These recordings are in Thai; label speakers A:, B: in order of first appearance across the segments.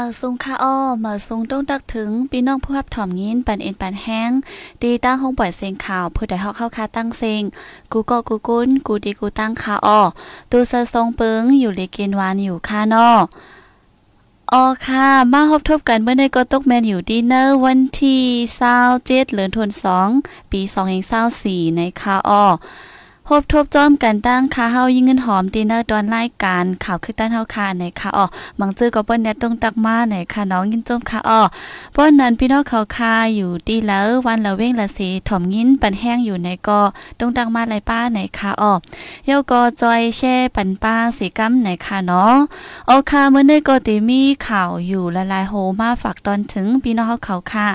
A: มาซุงค่าอ้อมาซุงต้องตักถึงพี่น้องผู้รับถ่อมยินปันเอ็นปันแห้งตีตั้งห้องปล่อยเสียงข่าวเพื่อได้ฮอกเข้าคาตั้งเสียงกูก็กูกุ้นกูดีกูตั้งค่าอ้อตูเซทรงปึงอยู่เลกินวานอยู่ค่านอออค่ะ มาพบทบกันเมื่อในก็ตกแมนอยู่ดีเนอร์วันที่27เดือนธันวาคมปี2024ในค่าอ้อ พบทบจ้อมกันตั้งค่าเฮายิ่งเงินหอมดีเนอร์ตอนรายการข่าวคือต้านเฮาคาในค่ะอ๋อมังจื้อก็เปิ้นแนตรงตักมาในค่ะน้องยินจมค่ะอ๋อเพราะนั้นพี่น้องเขาคาอยู่ดีแล้ววันละเว้งละสีถ่อมยินปันแห้งอยู่ในก็ตรงตักมาหลายป้าในค่ะอ๋อเยาก็จอยแช่ปันป้าสีกัมในค่ะเนาะโอค่ะเมื่อในก็ติมีข่าวอยู่ละลายโฮมาฝากตอนถึงพี่น้องเขาเขาค่ะ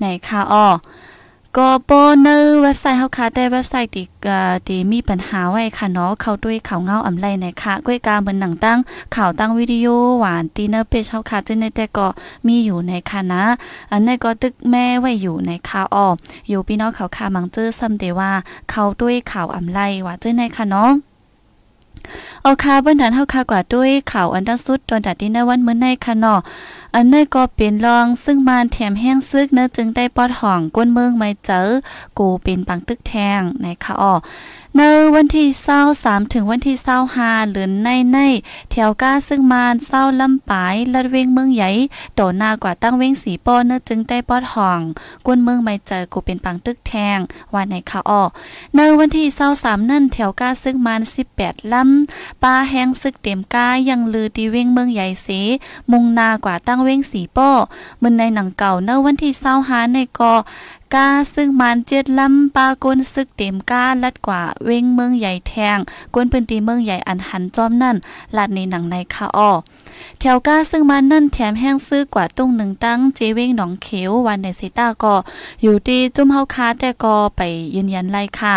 A: ในค่ะอ๋อ ก็โปเนอร์เว็บไซต์เฮาค่ะแต่เว็บไซต์ที่เอ่อที่มีปัญหาไว้ค่ะเนาะเข้าด้วยข่าวเงาอำไลในค่ะก้วยกาเหมือนหนังตั้งข่าวตั้งวิดีโอหวานตีเนอร์เพจเฮาค่ะจึงในแต่ก็มีอยู่ในค่ะนะอันนี้ก็ตึกแม่ไว้อยู่ในข่าวอออยู่พี่น้องเขาค่ะมังเจอซ้ำเดว่าเข้าด้วยข่าวอำไลว่าจึงในค่ะเนาะ เอาคาเบิ้นฐานเฮาคากว่าด้วยข่าวอันดังสุดตอนดัดที่ในวันมื้อในค่ะเนาะอันนี้ก็เป็นรองซึ่งมานแถมแห้งซึกเนื้อจึงได้ปอดห่องก้นเมืองไม่เจอกูเป็นปังตึกแทงในค่ะอ้อ ในวันที่เศร้าสามถึงวันที่เศร้าหาหรือในในแถวก้าซึ่งมานเศร้าลำปายลัดเวงเมืองใหญ่โตนากว่าตั้งเวงสีป้อเนื้อจึงได้ปอดห่องก้นเมืองไม่เจอกูเป็นปังตึกแทงวันในค่ะอ้อในวันที่เศร้าสามนั่นแถวก้าซึ่งมานสิบแปดลำปลาแห้งซึกเต็มก้ายังลือตีเวงเมืองใหญ่เสมุงนากว่าตั้งเว้งสีป้อมึนในหนังเก่าเนวันที่เศร้าหาในกอ กาซึ่งมันเจ็ดลำปากนซึกเต็มก้าลัดกว่าเว้งเมืองใหญ่แทงกวนพื้นที่เมืองใหญ่อันหันจอมนั่นลัดในหนังในคาอ้อแถวก้าซึ่งมันนั่นแถมแห้งซื้อกว่าตุ้งหนึ่งตั้งเจเว้งหนองเขียววันในสิตาก็อยู่ที่จุ่มเฮาคาแต่ก็ไปยืนยันไล่ค่ะ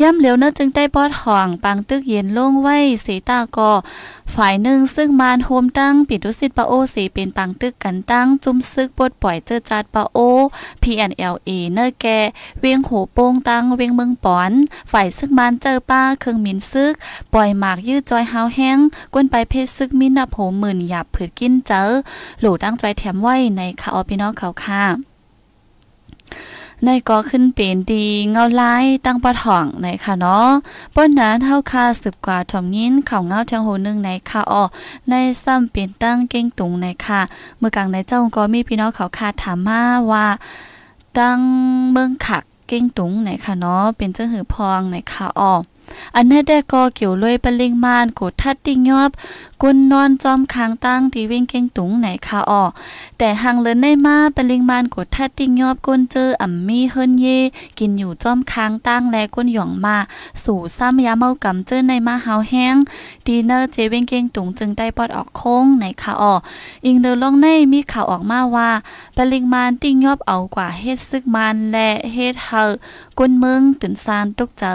A: ย่ำเหลียวเนจึงได้ปอดห่องปังตึกเย็นลงไว้สีตาก็ฝ่ายหนึ่งซึ่งมานโฮมตั้งปิดุสิตปะโอสีเป็นปังตึกกันตั้งจุ่มซึกปดปล่อยเจอจัดปะโอ PNLA เนอแก เวียงโหโป้งตังเวียงเมืองปอน ฝ่ายซึ่งมานเจอป้าเครื่องมินซึก ปล่อยหมากยืดจอยเฮาแห้งกวนไปเพศซึกมินับโหหมื่นหยาบผืดกินเจอหลูตั้งใจแถมไว้ในคาออพี่น้องเขาค่ะในก็ขึ้นเป็นดีเงาลายตั้งปะถ่องในค่ะเนาะป้นนั้นเท่าคาสืบกว่าถมยินเข่าเงาเทียงโหนึงในค่ะออในซ้ำเป็นตั้งเก่งตุงในค่ะเมื่อกลางในเจ้าก็มีพี่น้องเขาคาถามมาว่า ตั้งเมืองขักเก่งตุงไหนค่ะเนาะเป็นเจ้าหือพองไหนค่ะอออันนี้ได้ก็เกี่ยวลยปลิงมานกดทัดติงยอบกุนนอนจอมคางตั้งที่เว้งเก่งตุงไหนคาออแต่หังเลินได้มาเปลิงมานกดทัดติ้งยอบกุนเจออ่ำมีเฮินเย กินอยู่จอมคางตั้งและกุนหย่องมา สู่ซ้ำยาเมากำเจอในมาหาแห้งดีเนอร์เจเว้งเก่งตุงจึงได้ปอดออกโค้งในคาอออิงเดอลองในมีข่าวออกมาว่าเปลิงมานติ้งยอบเอากว่าเฮ็ดซึกมันและเฮ็ดเฮากุนเมืองตื่นซานตกเจอ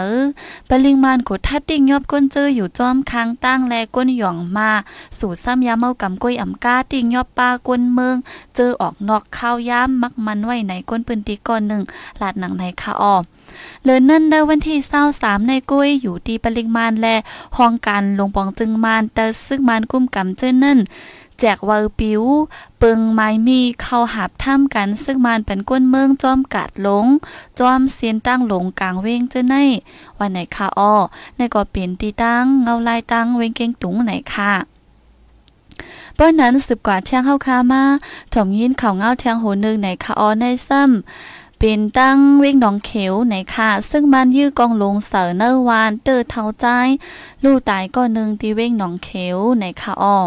A: ปลิงมานกดทัดติ้งยอบกุนเจออยู่จอมคางตั้งและกุนหย่องมาสู่ซ้ำยาเมากำก้อยอ่ำกาติงยอบปากวนเมือง เจอออกนอกข้าวย้ำมักมันไว้ในก้นปืนตีก่อนหนึ่งลาดหนังในคาออมเลือนนั่นได้วันที่เศร้าสามในกุ้ยอยู่ที่ปริมานและห้องการลงปองจึงมานแต่ซึ่งมานกุ้มกำเจ้านั่น จกวาปิวเปิงไม้มีเข้าหับถ้ำกัน ซึ่งมันเป็นก้นเมืองจอมกาดหลง จอมเสียนตั้งหลงกลางเว้งเจ้าใน วันไหนค่ะอ้อในก็เป็นตีตั้งเงาลายตั้งเว้งเก่งตุงไหนค่ะป้อนนั้นสืบกว่าแช่งเข้าคามาถมยินเข่าเงาแทงโหนึงในคาออในซ้ำเป็นตั้งเวงหนองเขียวในค่ะ ซึ่งมันยื้อกองลงเสอเนอวานเตอร์เท้าใจ ลู่ตายก็หนึ่งที่เวงหนองเขียวในค่ะอ้อ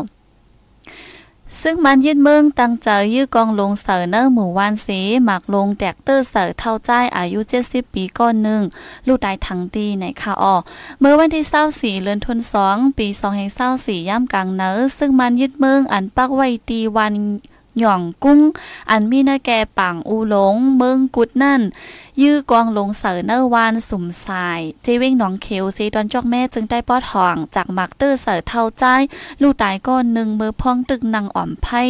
A: ซึ่งมันยึดเมืองตั้งใจยื้อกองลงเสอเนอหมู่วานสีหมักลงแตกเตอร์เสอเท่าใจอายุ 70 ปีก้อนหนึ่ง ลูกตายทั้งตีในค่ะออเมื่อวันที่เศร้าสี่เลือนทุนสองปีสองแห่งเศร้าสี่ย่ำกลางเนอซึ่งมันยึดเมืองอันปักไว้ตีวันหย่องกุ้ง อันมีนาแกปังอูหลง เมืองกุดนั่น ยื้อกองลงเสอเนอร์วานสุ่มสายเจเว้งหนองเขียวซีดอนจอกแม่จึงได้ป้อทอง จากมักเตอร์เสอเท่าใจ ลูกตายก้อนหนึ่งมือพองตึกนางอ่อมไพ่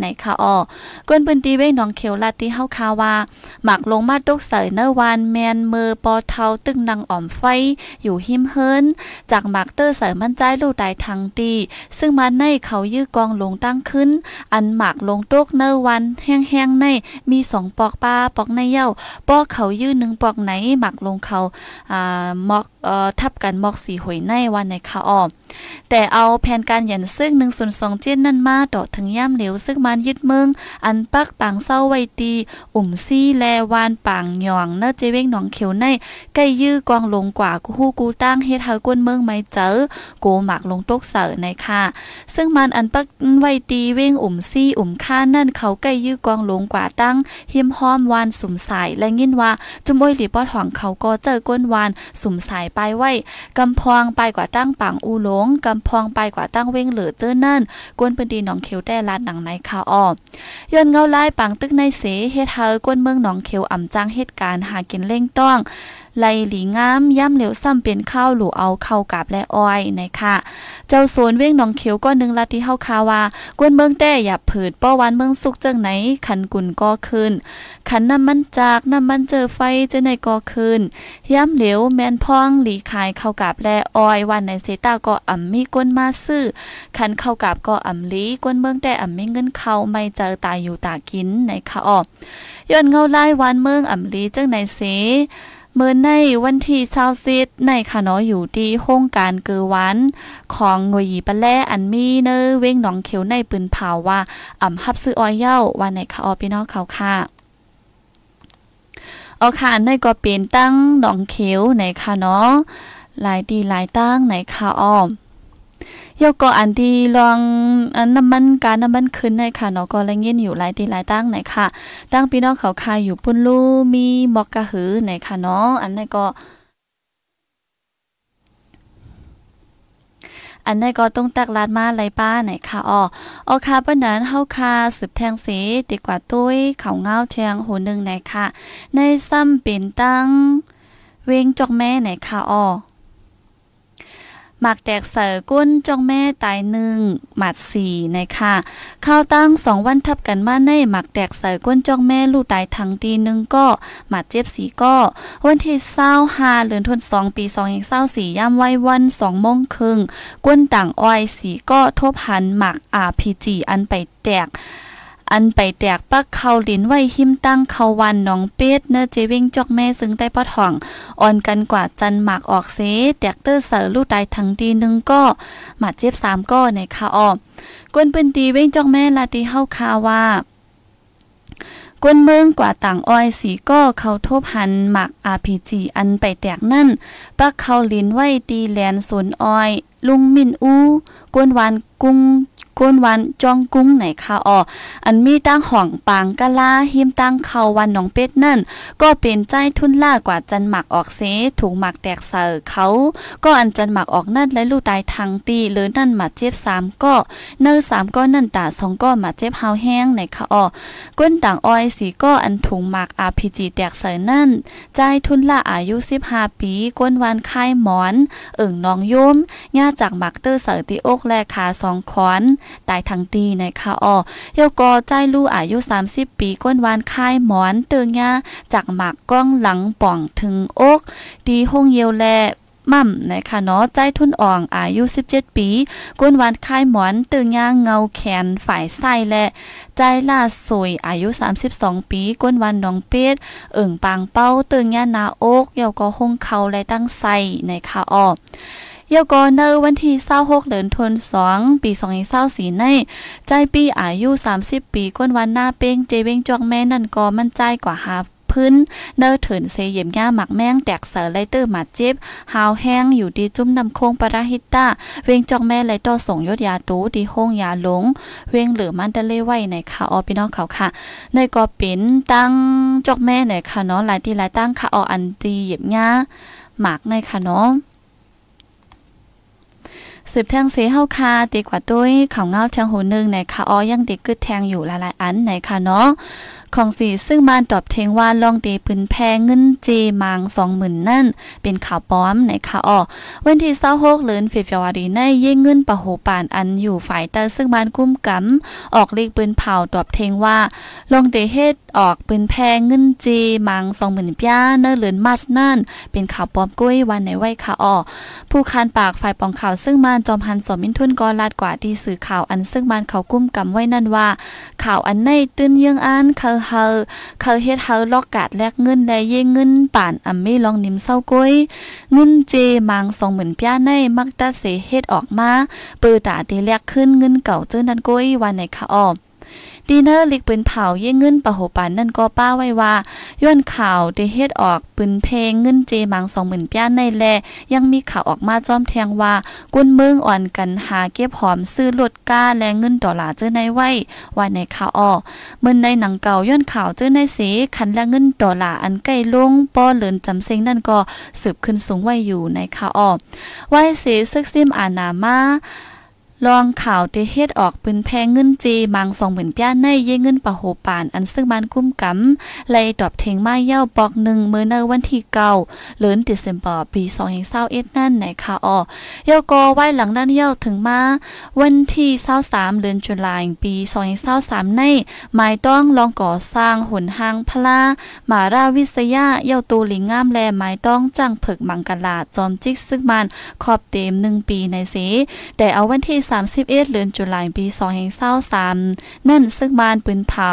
A: ในคาออก้นปืนตีเว้งหนองเขียวลาตีเฮาคาวาหมักลงมาตกเสอเนอร์วานแมนมือปอเท่าตึกนางอ่อมไฟ อยู่หิมเฮินจากมักเตอร์เสอมั่นใจลูกตายทางตีซึ่งมาในเขายื้อกองลงตั้งขึ้น อันหมักลงตกเนอร์วันแห้งๆในมีสองปอกป้าปอกในเย้าปอกเขายื้อหนึ่งปอกไหนหมักลงเขาอ่ามอก ทับกันมอกสีหวยในวันในขาออมแต่เอาแผนการหยันซึ่งหนึ่งส่วนสองเจนนั่นมาดอถึงย่ำเหลวซึ่งมันยึดเมือง อันปักปางเศร้าไว้ตี อุ่มซี่แลวานปางหยองเนเจเว้งหนองเขียวในใกล้ยื้อกองลงกว่ากูฮู้กูตั้งเฮ็ดเฮากวนเมืองไม่เจอกูหมักลงตกเสอในค่ะ ซึ่งมันอันปักไว้ตีเว้งอุ่มซี่อุ่มค่านั่นเขาใกล้ยื้อกองลงกว่าตั้งเฮียมห้อมวานสุ่มสายและยินว่าจุมอ้อยหลีปอดหองเขาก็เจอก้นวานสุ่มสายไปไว้กำพองไปกว่าตั้งปังอูหลงกำพองไปกว่าตั้งเว้งเหลือเจอนั่นกวนพื้นดีหนองเขียวแต่ลาดหนังในข่าวออย้อนเงาลายปังตึกในเสเฮ็ดเฮอกวนเมืองหนองเขียวอ่ำจ้างเหตุการณ์หากินเล่งต้อง ไลหลีงามย่ำเหลวซ้ำเป็นข้าวหลูเอาเข้ากับและอ้อยนะคะเจ้าสวนเว้งหนองเขียวก็นึงละที่เฮาคาว่ากวนเมืองแต่อย่าผืดป้อวันเมืองสุกจังไหนขันกุ่นก็ขึ้นขันน้ำมันจากน้ำมันเจอไฟเจะในก็ขึ้นย่ำเหลวแมนพองหลีขายเข้ากับและอ้อยวันในเซตาก็อ่ำมีก้นมาซื้อขันเข้ากับก็อ่ำลีกวนเมืองแต่อ่ำมีเงินเข้าไม่เจอตายอยู่ตากินในคะออกย้อนเงาไล่วันเมืองอ่ำลีจังไหนเส เมื่อในวันที่เช้าซิดในค่ะเนาะอยู่ที่โครงการเกือวัน ของงวยปะแลอันมีเนอเว้งหนองเขียวในปืนเผาว่าอ่ำฮับซื้ออ้อยเย้าวันในค่ะออพี่น้องเขาค่ะเอาค่ะในก็เป็นตั้งหนองเขียวในค่ะเนาะหลายดีหลายตั้งในค่ะอ้อม ยกก็อันที่ลองน้ำมันการน้ำมันขึ้นในค่ะเนาะก็แรงเย็นอยู่หลายที่หลายตั้งไหนค่ะ ตั้งพี่น้องเขาคายอยู่ปุ่นลูมีมอกกะหือไหนค่ะเนาะอันนี้ก็อันนี้ก็ต้องตักลาดมาไรป้าไหนค่ะอ๋อออค่ะเปิ้นนั้นเฮาคาสืบแทงสีดีกว่าตุ้ยเขาเงาเทียงหูหนึ่งไหนค่ะ ในซ้ำเป็นตั้ง เวงจอกแม่ไหนค่ะอ๋อ หมักแตกเสือก้นจ้องแม่ตายหนึ่งหมัดสี่นะคะข้าวตั้งสองวันทับกันมาในหมักแตกเสือก้นจ้องแม่ลูกตายทั้งตีหนึ่งก็หมัดเจ็บสีก็ วันที่เศร้าหาเดือนธันสองปีสองเองเศร้าสี่ย่ำไว้วันสองโมงครึ่งก้นต่างอ้อยสีก็ทบหันหมักอาพีจีอันไปแตก อันไปแตกปักเขาลินไว้หิมตั้งเขาวันน้องเป็ดเนื้อเจวิงจอกแม่ซึ่งใต้ปอทองอ่อนกันกว่าจันหมากออกเสแตกเตอร์เสือลูกตายทั้งตีหนึ่งก็หมาเจ็บสามก็ในคาออกกวนปืนตีเว้งจอกแม่ลาตีเฮาคาว่ากวนเมืองกว่าต่างอ้อยสีก็เขาทบหันหมักอาพีจีอันไปแตกนั่นปักเขาลินไว้ตีแลนสนอ้อย ลุงมินอู กวนวานกุ้งก้นวันจ้องกุ้งไหนค่ะอออันมีตั้งห่องปางกะลาหิมตั้งเขาวันน้องเป็ดนั่น ก็เป็นใจทุนล่ากว่าจันหมักออกเซถูกหมักแตกเสือเขา ก็อันจันหมักออกนั่นและลูกตายทางตีหรือนั่นมาเจ็บสามก็เนื้อสามก็นั่นตาสองก็มาเจ็บเฮาแห้งไหนค่ะออก้นต่างอ้อยสีก็อันถุงหมักอาพีจีแตกเสือนั่น ใจทุนล่าอายุสิบห้าปีก้นวันคายหมอนเอิ่งน้องโยมญาจากหมักเตอร์เสือตีอกและขาสองขอนตายทั้งตีในะคะอ๋อเยากอใจลู่อายุ 30 ปีก้นวานคายหมอนเตืองยาจากหมากก้องหลังป่องถึงอกดีห้องเยวแลมั่มนะคะเนาะใจทุนอ่องอายุ 17 ปีก้นวานคายหมอนตึงย่างเงาแขนฝ่ายไส้และใจล่าสวยอายุ 32 ปีก้นวันน้องเป็ดเอิ่งปางเป้าตึงย่านาอกเยาก็ห้องเขาและตั้งไส้ในค่ะอ้อ เยากอนเนอวันที่26เดือนธันวาคมปี2024ในใจปีอายุ 30 ปีก้นวันหน้าเป้งเจเวงจอกแม่นั่นก็มั่นใจกว่าหาพื้นเนอเถินเซเยี่ยมย่าหมักแมงแตกเสอไลเตอร์หมาเจ็บหาวแห้งอยู่ดีจุ้มนำโคงปราฮิตาเวงจอกแม่ไลต่อส่งยศยาตูดีห้องยาหลง เวงเหลือมันตะเลไว้ในค่ะออพี่น้องเขาค่ะ ในก็เป็นตั้งจอกแม่ในค่ะเนาะหลายที่หลายตั้งค่ะอออันดีเหยียบง่าหมากในค่ะเนาะ สืบแทงเสเฮาคาตีกว่าตุ้ยเขาเงาแทงหูนึงในคาออยังเด็กกึดแทงอยู่หลายๆอันในคาเนาะ ของสีซึ่งมานตอบเทงว่าลองเตปืนแพงเงินเจมังสองหมื่นนั่น เป็นข่าวป้อมในข่าวออกวันที่เศร้าหกเลือนเฟฟวารีในเย่งเงินปะโหปานอันอยู่ฝ่ายแต่ซึ่งมานกุ้มกำออกเลขปืนเผาตอบเทงว่าลองเตเฮ็ดออกปืนแพงเงินเจมังสองหมื่นป้าเนอเลือนมัสนั่น เป็นข่าวป้อมกุ้ยวันในไว้ข่าวออกผู้คานปากฝ่ายปองข่าวซึ่งมานจอมพันสมินทุนกอลาดกว่าที่สื่อข่าวอันซึ่งมานเขากุ้มกำไว้นั่นว่า ข่าวอันในตื้นเยื่องอันเคอเฮาเขาเฮ็ดเฮาลอกกาดแลกเงินได้เย่เงินป่านอำมีลองนิ่มเศร้าก้อยเงินเจมังสองหมื่นป้าในมักตัดเสเฮ็ดออกมาปือตาตีแลกขึ้นเงินเก่าเจ้านั้นก้อยวันไหนคะออ ดีเนอร์ลิกปืนเผาเย่เงินปะโหปันนั่นก็ป้าไว้ว่าย้อนข่าวได้เฮ็ดออกปืนเพลงเงินเจมังสองหมื่นป้าในแลยังมีข่าวออกมาจอมแทงว่ากุนเมืองอ่อนกันหาเก็บหอมซื้อลดก้าและเงินดอลลาร์เจอในไว้ว่าในข่าวออกเมื่อในหนังเก่าย้อนข่าวเจอในเสคันและเงินดอลลาร์อันใกล้ลงป้อเลินจำเซ็งนั่นก็สืบขึ้นสูงไว้อยู่ในข่าวออกไว้เสซึกซิมอานามา ลองข่าวเตเฮ็ดออกปืนแพงเงินเจมังสองหมื่นป้าในเย่เงินปะโหปาน อันซึ่งมันกุ้มกำไล่ตอบเทงไมาเย้าปอกหนึ่งเมื่อในวันที่เก้าเลือนติเซมปอปีสองแห่งเศร้าเอ็ดนั่นในข่าวออเย้าก็ไว้หลังนั้นเย้าถึงมา วันที่เศร้าสามเดือนจุลายปีสองแห่งเศร้าสามในหมายต้องลองก่อสร้างหนหางพลามาราวิสยาเย้าตูหลิงงามแลหมายต้องจังผึกมังกลาจอมจิกซึ่งมันขอบเต็มหนึ่งปีในสีแต่เอาวันที่31เดือนจุลายปี2023นั่นซึ่งบ้านปืนเผา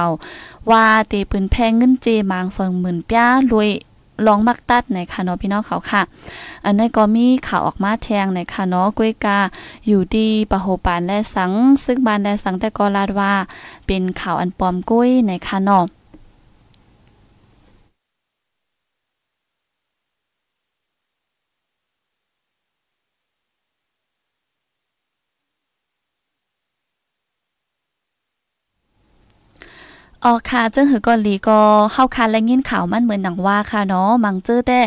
A: ว่าเตปืนแพงเงินเจมาง20,000ป้ารวยลองมักตัดในคาะเนาะพี่น้องเขาค่ะ อันนี้ก็มีข่าวออกมาแทงในคาะเนาะกุ้ยกาอยู่ดีปะโหปานและสัง ซึ่งบานและสังแต่ก็ลาดว่า เป็นข่าวอันปลอมกุ้ยในคาะเนาะ อ๋อค่ะจึงหือก่อนลีก็เข้าคันและยินข่าวมันเหมือนหนังว่าค่ะเนาะมังเจอแต่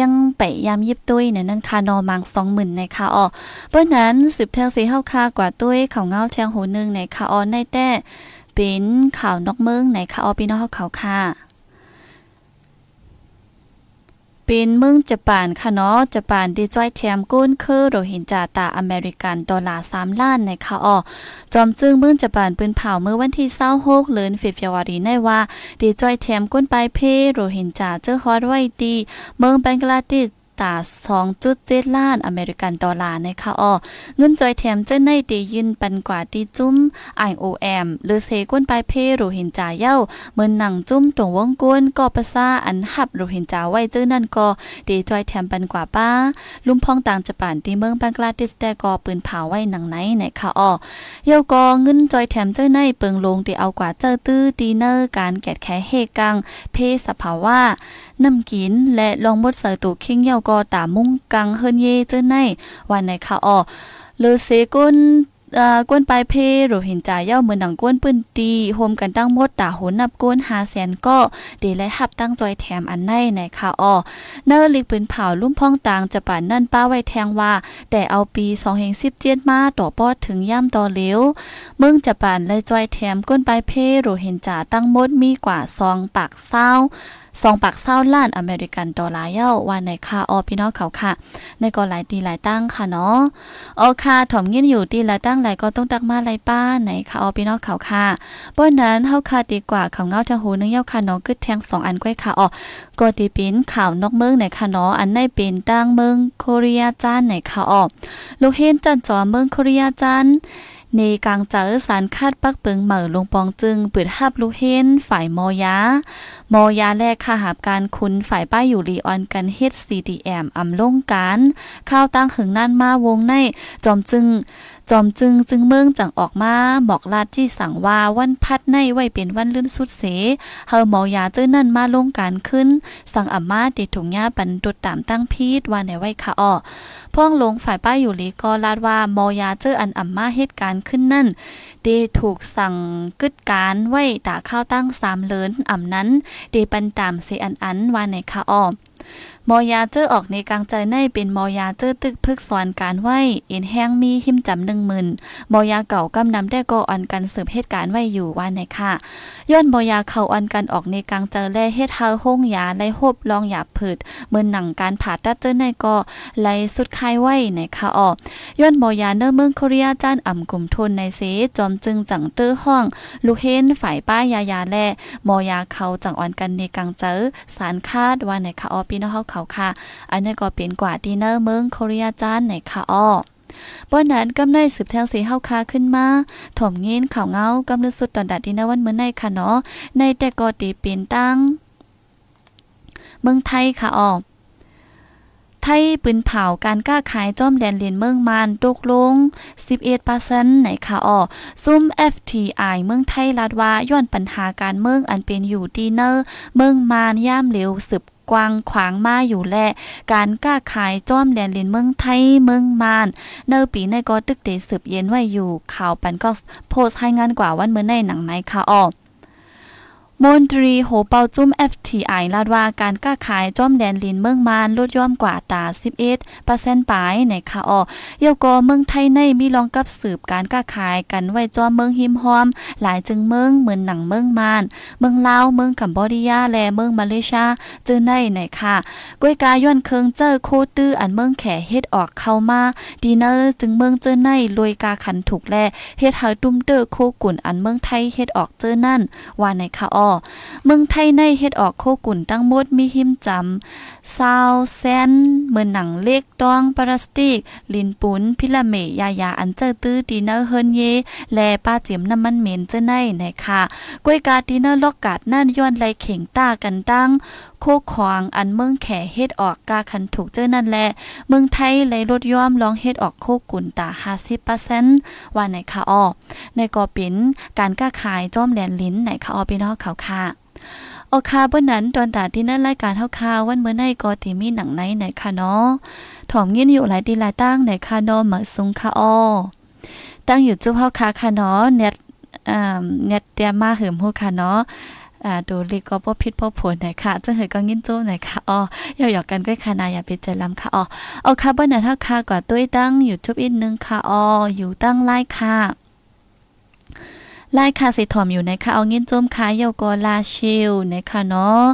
A: ยังไปยามยิบตุ้ยเนี่ยนั่นค่ะนอมังสองหมื่นในค่ะอ๋อเพราะนั้นสืบแทงสีเข้าคากว่าตุ้ยเขาเงาแทงหูนึงในค่ะอ๋อในแต่เป็นข่าวนอกเมืองในค่ะอ๋อพี่น้องเขาค่ะ เป็นเมืองญี่ปุ่นค่ะเนาะญี่ปุ่นดีจ้อยแถมก้นคือโรหินจาตาอเมริกันดอลลาร์3ล้านในค่ะอ๋อจอมจึงเมืองญี่ปุ่นปืนเผาเมื่อวันที่26เดือนเฟบรุวารีในว่าดีจ้อยแถมก้นไปเพโรหินจาเจอฮอดไว้ดีเมืองบังกลาเทศ ตา 2.7 ล้านอเมริกันดอลลาร์นะคะอ้อเงินจอยแถมเจ้าในตียินปันกว่าตีจุ้ม IOM หรือเซกวนปลายเพโรหินจาเย้าเหมือนหนังจุ้มตรงวงกวนก็ประซาอันหับโรหินจาไว้เจ้านั่นก็ดีจอยแถมปันกว่าป้า ลุมพองต่างจะป่านตีเมืองบังกลาเทศแต่ก็ปืนเผาไว้หนังไหนนะคะอ้อเย้าก็เงินจอยแถมเจ้าในเปิงลงตีเอากว่าเจ้าตื้อตีเนอร์การแกดแค่เฮกังเพสภาวะ น้ำกิน และลองบดใส่ตูคิงเยาก็ตามุ่งกังเฮินเยเจ้าในวันในค่ะอ้อหรือเซกุนอ่ากวนปลายเพหรือเห็นจ่ายเย่าเหมือนหนังก้นปืนตีโฮมกันตั้งมดตาหนนับก้นหาแสนก็ดีและหับตั้งจอยแถมอันในในค่ะออเนอร์ลิกปืนเผาลุ่มพ่องต่างจะป่านนั่นป้าไว้แทงว่า แต่เอาปี2017มาต่อปอดถึงย่ำต่อเหลวเมืองจะป่านและจอยแถมก้นปลายเพหรือเห็นจ่าตั้งมดมีกว่าซองปากเศร้า สองปักเศร้าล้านอเมริกันดอลลาร์เย้าวันในค่าออพี่น้องเขาค่ะ ในก็หลายตีหลายตั้งค่ะเนาะโอค่ะถมเงินอยู่ตีหลายตั้งหลายก็ต้องตักมาหลายป้าในค่าออพี่น้องเขาค่ะป้นนั้นเฮาค่ะดีกว่าเขาเงาทางหูนึงเย้าค่ะเนาะกึดแทงสองอันก้อยค่ะออก็ตีเป็นข่าวนอกเมืองในค่ะเนาะอันในเป็นตั้งเมืองโคเรียจานในค่ะออลูกเห็นจันจอเมืองโคเรียจาน ในกลางเจอสารคาดปักเปิงเหม่อลงปองจึงเปิดหับลูกเฮนฝ่ายมอยามอยาแลกค่าหาบการคุณฝ่ายป้ายอยู่รีออนกันเฮ็ด CDM อำลงการข้าวตั้งหึงนั่นมาวงในจอมจึง จอมจึงจึงเมืองจังออกมาหมอกลาดที่สั่งว่าวันพัดในไว้เป็นวันลื่นสุดเสเฮาเมายาเจ้านั่นมาลงการขึ้น สั่งอัมมาติดถุงยาปันตุดตามตั้งพีดว่าในไว้ค่ะอ้อพ่องลงฝ่ายป้ายอยู่ลีก็ลาดว่าเมายาเจ้าอันอัมมาเหตุการณ์ขึ้นนั่นเดถูกสั่งกึดการไว้ตาข้าวตั้งสามเลินอ่ำนั้นเดปันตามเสอันอันว่าในค่ะอ้อ มอยาเจอออกในกลางใจในเป็นมอยาเจอตึกพึกสอนการไหวเอ็นแห้งมีหิมจำหนึ่งหมื่นมอยาเก่ากำนำได้ก็อันกันสืบเหตุการณ์ไว้อยู่ว่าในค่ะ ย้อนมอยาเข้าอันกันออกในกลางเจอแล่เฮ็ดเฮาห้องยาไล่หบลองหยาผืดเมื่อหนังการผ่าตัดเจอในก็ไล่สุดคายไหว้ในค่ะออกย้อนมอยาเนอเมืองโคเรียจานอ่ำกลุ่มทุนในเสจอมจึงจังเตอร์ห้อง ลูกเฮนฝ่ายป้ายายาแล่มอยาเขาจังอ่อนกันในกลางเจอสารคาดว่าในค่ะออพี่น้องเขาค่ะ อันนี้ก็เป็นกว่าดีเนอร์เมืองโคเรียจานในค่ะอ้อป้อนนั้นกำในสืบแทงสีเฮาคาขึ้นมาถมเงินข่าวเงากำลึกสุดตอนดัดดีนวันเมื่อในค่ะเนาะในแต่ก็ตีเป็นตั้ง เมืองไทยค่ะอ้อไทยปืนเผาการกล้าขายจ้อมแดนเลียนเมืองมานตกลง 11%ในค่ะอ้อซุ่ม FTI เมืองไทยลาดว่าย้อนปัญหาการเมืองอันเป็นอยู่ดีเนอร์ เมืองมานย่ามเหลวสืบ กวางขวางมาอยู่แลการกล้าขายจ้อมแดนลินเมืองไทยเมืองมานเนอปีในก็ตึกเตสืบเย็นไว้อยู่ข่าวปันก็โพสต์ให้งานกว่าวันเมื่อในหนังไหนค่ะออ มนตรีโหเปาจุ้ม FTI ลาดว่าการก้าขายจ้อมแดนลินเมืองมานลดย่อมกว่าตา 11%ปลายในค่ะออเยาก็เมืองไทยในมีรองกับสืบการก้าขายกันไว้จ้อมเมืองหิมฮอม หลายจึงเมืองเหมือนหนังเมืองมาน เมืองลาวเมืองกัมพูชาและเมืองมาเลเซียจื้อในในค่ะก้วยกาย้อนเคิงเจอโคตื้ออันเมืองแขเฮ็ดออกเข้ามาดีเนอร์จึงเมืองเจอในลวยกาขันถูกแลเฮ็ดเฮาตุ้มเตอโคกุ่นอันเมืองไทยเฮ็ดออกเจอนั่นว่าในค่ะออเมืองไทยในเฮ็ดออกโคกุ่นตั้งหมดมีหิมจำซาวแซนเหมือนหนังเล็กต้องปลาสติก ลินปุนพิลาเมยายาอันเจอตื้อดีเนอร์เฮินเย และป้าเจียมน้ำมันเหม็นเจ้าในไหนค่ะกล้วยกาดีเนอร์ลอกกาดนั่นย้อนไหลเข่งตากันตั้งโคควางอันเมืองแขเฮ็ดออกกาคันถูกเจ้นั่นแหละ เมืองไทยไหลลดย่อมลองเฮ็ดออกโคกุ่นตา50%ว่าไหนค่ะอ้อ ในก็เป็นการก้าขายจ้อมแหลนลิ้นไหนค่ะออพี่น้องเขาค่ะโอคาเบิ้นั้นตอนตาที่นั่นรายการเฮาคาวันเมื่อในก็ที่มีหนังไหนไหนค่ะเนาะถอมยินอยู่หลายดีหลายตั้งไหนค่ะเนาะเหมือซุงค่ะออตั้งอยู่จุ๊บเฮาคาค่ะเนาะเน็ตอ่าเน็ตเตรียมมาหืมฮู้ค่ะเนาะอ่าดูลีก็บ่ผิดบ่ผลไหนค่ะจังเฮยก็ยินโจ้ไหนค่ะอ๋อย่าหยอกกันก้อยค่ะนาอย่าไปใจลำค่ะอ๋อเอาค่ะเบิ้นั้นเฮาคาก็ตุ้ยตั้งอยู่ทุบอีกนึงค่ะอ๋ออยู่ตั้งไลค์ค่ะ ลายคาสิถอมอยู่ในคะเอาเงินจมขายเยาก็ลาชิลในคะเนาะ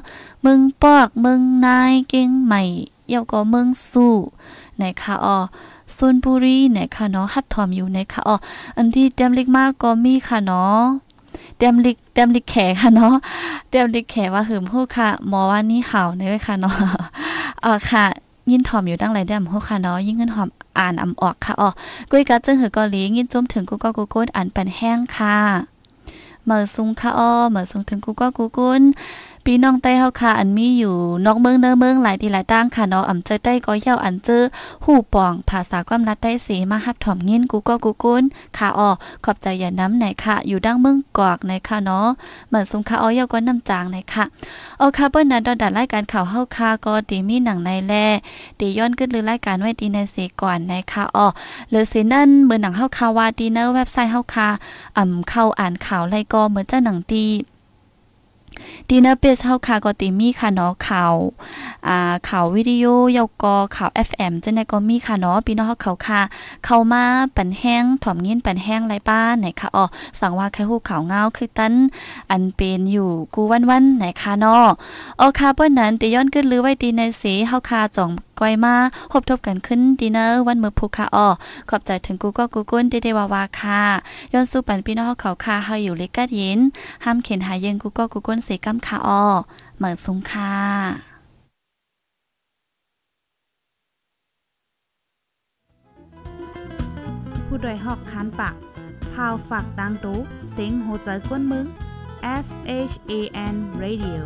A: มึงปอกมึงนายเก่งใหม่เยาก็มึงสู้ในคะอ๋อซุนบุรีในคะเนาะฮับถอมอยู่ในคะอ๋ออันที่เต็มเล็กมากก็มีค่ะเนาะเต็มลิกเต็มลิกแขค่ะเนาะเต็มลิกแขว่าหืมฮู้ค่ะหมอว่านี่ห่าในค่ะเนาะเออค่ะ ยินถอมอยู่ตั้งหลายเดือนฮู้ค่ะเนาะยิ่งเงินหอมอ่านอำออกค่ะอ๋อกุ้ยกัดจึงหือเกาหลียินจมถึงกูก็กูกุนอ่านปันแห้งค่ะเมื่อซุงค่ะอ๋อเมื่อซุงถึงกูก็กูกุน ปีน้องใต้เฮาค่ะอันมีอยู่นอกเมืองเนอเมืองหลายที่หลายตั้งค่ะเนาะอำเจอใต้ก็เหี่ยวอันเจอหูป่อง ภาษาความรัดใต้สีมาฮับถ่อมยินกูก็กูกุนค่ะอ้อขอบใจอย่าน้ำไหนค่ะ อยู่ดังเมืองกอกในค่ะเนาะเหมือนซุงค่ะอ้อเหี่ยวก็น้ำจางในค่ะเอาค่ะเปิ้นนั้นดอดัดรายการข่าวเฮาค่ะก็ตีมีหนังในแลตีย้อนขึ้นหรือรายการไว้ดีในสีก่อนในค่ะอ้อหรือสินั่นเหมือนหนังเฮาค่ะว่าดีเนอร์เว็บไซต์เฮาค่ะอ่ำเข้าอ่านข่าวไรก็เหมือนจะหนังตี ดีเนอร์เปสเฮาค่ะก็ติมีค่ะเนาะข่าวอ่าข่าววิดีโอยาวก็ข่าว FM จังได๋ก็มีค่ะเนาะพี่น้องเฮาเขาค่ะ เข้ามาปันแห้งถ่อมยินปันแห้งไรป้าไหนค่ะอ๋อสั่งว่าแค่ฮู้ข่าวเงาคือตันอันเป็นอยู่กูวันๆไหนค่ะเนาะอ๋อค่ะเปิ้นนั้นติย้อนขึ้นหรือไว้ดีในสีเฮาค่ะจ่องก้อยมาพบทบกันขึ้นดีเนอร์วันมือผูค่ะอ๋อขอบใจถึงกูก็กูกุ้นเดเดวาวาค่ะย้อนสู้ปันพี่น้องเขาค่ะเฮาอยู่เล็กกัดยินห้ามเข็นหายังกูก็กูกุ้นเสกำค่ะอ๋อเหมือนซุ้งคา
B: ผู้ดยหอกคันปากพาวฝากดังตู้เซ็งโหใจกวนมึง S H A N Radio